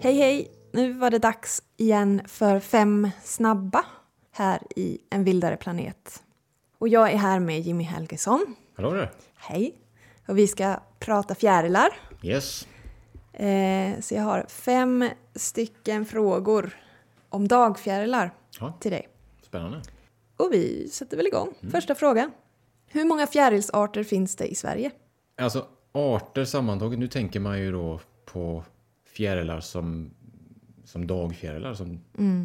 Hej hej! Nu var det dags igen för fem snabba här i En vildare planet. Och jag är här med Jimmy Helgesson. Hallå där! Hej! Och vi ska prata fjärilar. Yes. Eh, så jag har fem stycken frågor om dagfjärilar Ja, till dig. spännande. Och vi sätter väl igång. Första frågan. Hur många fjärilsarter finns det i Sverige? Alltså arter sammantaget, nu tänker man ju då på fjärilar som, som dagfjärilar som,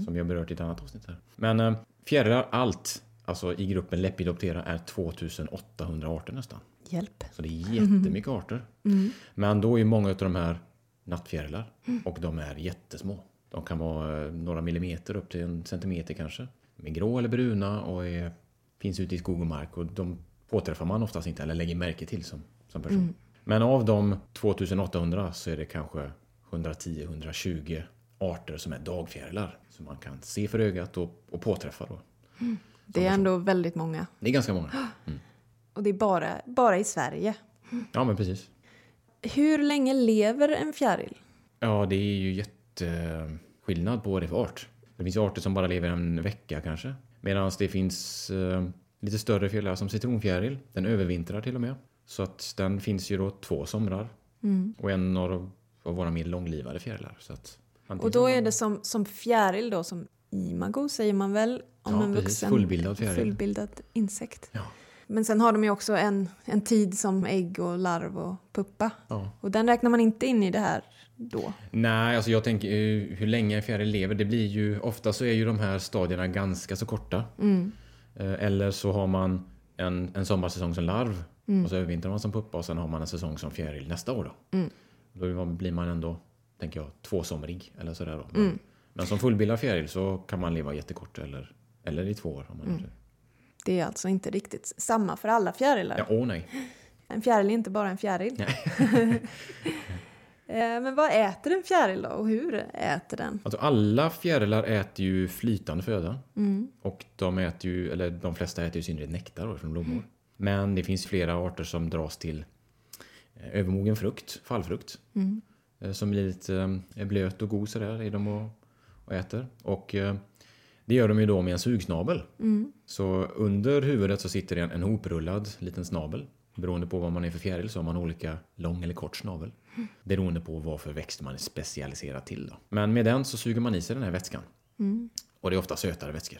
som vi har berört i ett annat avsnitt här. Men eh, fjärilar allt, alltså i gruppen Lepidoptera är 2800 arter nästan. Hjälp. Så det är jättemycket arter. Men då är många av de här nattfjärilar och de är jättesmå. De kan vara eh, några millimeter upp till en centimeter kanske. De är grå eller bruna och är, finns ute i skog och mark och de påträffar man oftast inte eller lägger märke till som, som person. Men av de 2800 så är det kanske 110-120 arter som är dagfjärilar som man kan se för ögat och, och påträffa. Då. Det är ändå väldigt många. Det är ganska många. Och det är bara, bara i Sverige. Ja men precis. Hur länge lever en fjäril? Ja, det är ju jätteskillnad på vad det är för art. Det finns arter som bara lever en vecka kanske. Medan det finns eh, lite större fjärilar som citronfjäril. Den övervintrar till och med. Så att den finns ju då två somrar. Och en av, av våra mer långlivade fjärilar. Så att, Och då är det som, som fjäril då, som imago säger man väl om Ja, en precis. vuxen Fullbildad fjäril. fullbildad insekt. Ja. Men sen har de ju också en, en tid som ägg och larv och puppa. Ja. Och den räknar man inte in i det här då. Nej, alltså jag tänker eh, hur länge en fjäril lever. Det blir ju, ofta så är ju de här stadierna ganska så korta. Eh, Eller så har man en, en sommarsäsong som larv och så övervintrar man som puppa och sen har man en säsong som fjäril nästa år. Då, då blir man ändå, tänker jag, tvåsomrig eller sådär då. Men, men som fullbildad fjäril så kan man leva jättekort eller, eller i två år. Om man mm. Det är alltså inte riktigt samma för alla fjärilar. Ja, åh nej. En fjäril är inte bara en fjäril. Eh, Men vad äter en fjäril då och hur äter den? Alltså alla fjärilar äter ju flytande föda. Och de äter ju, eller de flesta äter ju i synnerhet nektar då, från blommor. Men det finns flera arter som dras till eh, övermogen frukt, fallfrukt. Eh, Som blir lite eh, blöt och god sådär i de och, och äter. Och det gör de ju då med en sugsnabel. Så under huvudet så sitter det en, en hoprullad liten snabel. Beroende på vad man är för fjäril så har man olika lång eller kort snabel. Beroende på vad för växt man är specialiserad till. Då. Men med den så suger man i sig den här vätskan. Och det är ofta sötare vätskor.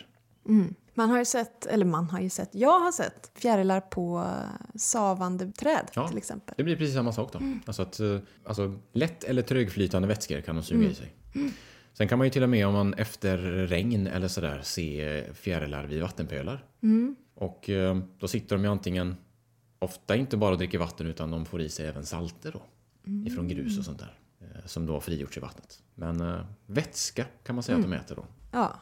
Man har ju sett, eller man har ju sett, jag har sett fjärilar på savande träd Ja. till exempel. Det blir precis samma sak då. Alltså, att, eh, alltså lätt eller trögflytande vätskor kan de suga i sig. Sen kan man ju till och med om man efter regn eller sådär se fjärilar vid vattenpölar. Och eh, då sitter de ju antingen, ofta inte bara och dricker vatten utan de får i sig även salter då. Ifrån grus och sånt där. eh, Som då har frigjorts i vattnet. Men vätska kan man säga att de äter då. Ja.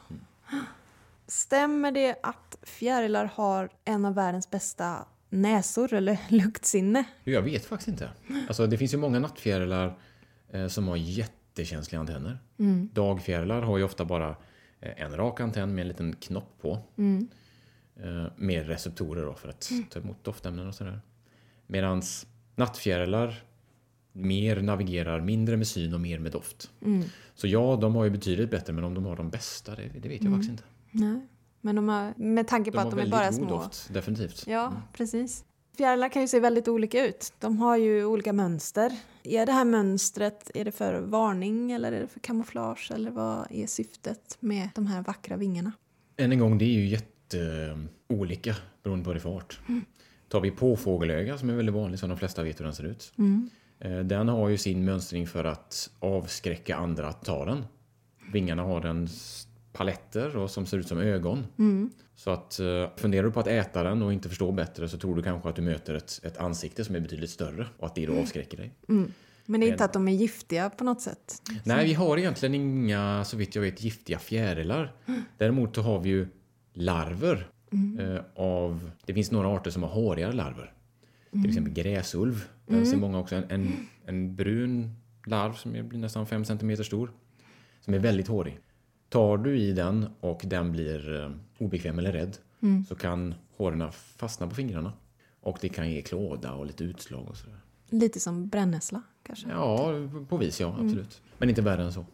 Stämmer det att fjärilar har en av världens bästa näsor eller luktsinne? Jag vet faktiskt inte. Alltså, det finns ju många nattfjärilar eh, som har jättekänsliga antenner. Dagfjärilar har ju ofta bara eh, en rak antenn med en liten knopp på. Eh, med receptorer då för att ta emot doftämnen och sådär. Medan nattfjärilar mer navigerar mindre med syn och mer med doft. Så ja, de har ju betydligt bättre, men om de har de bästa, det, det vet jag faktiskt inte. Nej. Men de har, med tanke De på har att de är bara små. doft, definitivt. Ja, precis. Fjärilar kan ju se väldigt olika ut. De har ju olika mönster. Är det här mönstret, är det för varning eller är det för kamouflage? Eller vad är syftet med de här vackra vingarna? Än en gång, det är ju jätteolika beroende på vad det är för art. Tar vi påfågelöga som är väldigt vanlig, som de flesta vet hur den ser ut. Eh, Den har ju sin mönstring för att avskräcka andra att ta den. Vingarna har den paletter och som ser ut som ögon. Så att eh, funderar du på att äta den och inte förstår bättre så tror du kanske att du möter ett, ett ansikte som är betydligt större och att det då avskräcker dig. Men det är inte att de är giftiga på något sätt? Nej, vi har egentligen inga, så vitt jag vet, giftiga fjärilar. Däremot så har vi ju larver eh, av... Det finns några arter som har hårigare larver. Till exempel gräsulv. Där ser många också. En, en, en brun larv som är- blir nästan 5 cm stor. Som är väldigt hårig. Tar du i den och den blir eh, obekväm eller rädd så kan håren fastna på fingrarna. Och det kan ge klåda och lite utslag och sådär. Lite som brännässla kanske? Ja, på vis ja, absolut. Men inte värre än så.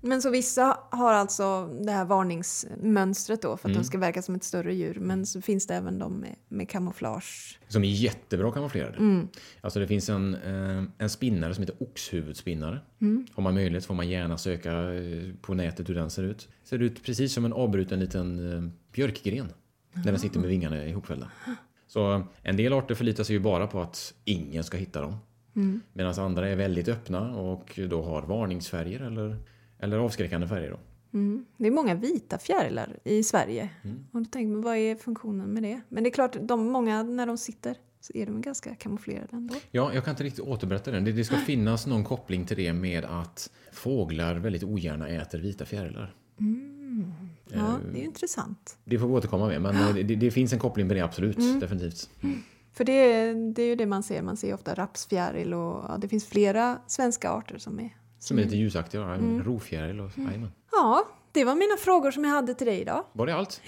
Men så vissa har alltså det här varningsmönstret då för att de ska verka som ett större djur. Men så finns det även de med, med kamouflage. Som är jättebra kamouflerade. Alltså det finns en, eh, en spinnare som heter oxhuvudspinnare. Har man möjlighet får man gärna söka eh, på nätet hur den ser ut. Ser ut precis som en avbruten liten eh, björkgren. När den sitter med vingarna ihopfällda. Så en del arter förlitar sig ju bara på att ingen ska hitta dem. Medan andra är väldigt öppna och då har varningsfärger eller, eller avskräckande färger. Då. Mm. Det är många vita fjärilar i Sverige. Och då tänker man, vad är funktionen med det? Men det är klart, de, många när de sitter så är de ganska kamouflerade ändå. Ja, jag kan inte riktigt återberätta den. Det, det ska finnas någon koppling till det med att fåglar väldigt ogärna äter vita fjärilar. Ja, det är ju intressant. Det får vi återkomma med, men eh, det, det finns en koppling med det absolut, Mm. definitivt. För det, det är ju det man ser. Man ser ofta rapsfjäril och ja, det finns flera svenska arter som är... Som är lite ljusaktiga, ja, Mm. rovfjäril och jajamän. Ja, det var mina frågor som jag hade till dig idag. Var det allt?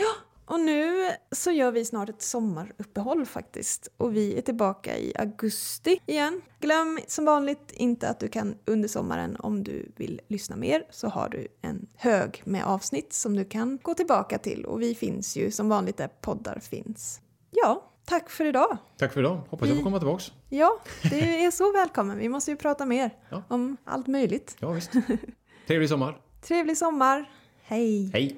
Och nu så gör vi snart ett sommaruppehåll faktiskt. Och vi är tillbaka i augusti igen. Glöm som vanligt inte att du kan under sommaren om du vill lyssna mer så har du en hög med avsnitt som du kan gå tillbaka till. Och vi finns ju som vanligt där poddar finns. Ja, tack för idag. Tack för idag. Hoppas jag får komma tillbaks. Ja, det är så välkommen. Vi måste ju prata mer Ja. om allt möjligt. Ja, visst. Trevlig sommar. Trevlig sommar. Hej! Hej!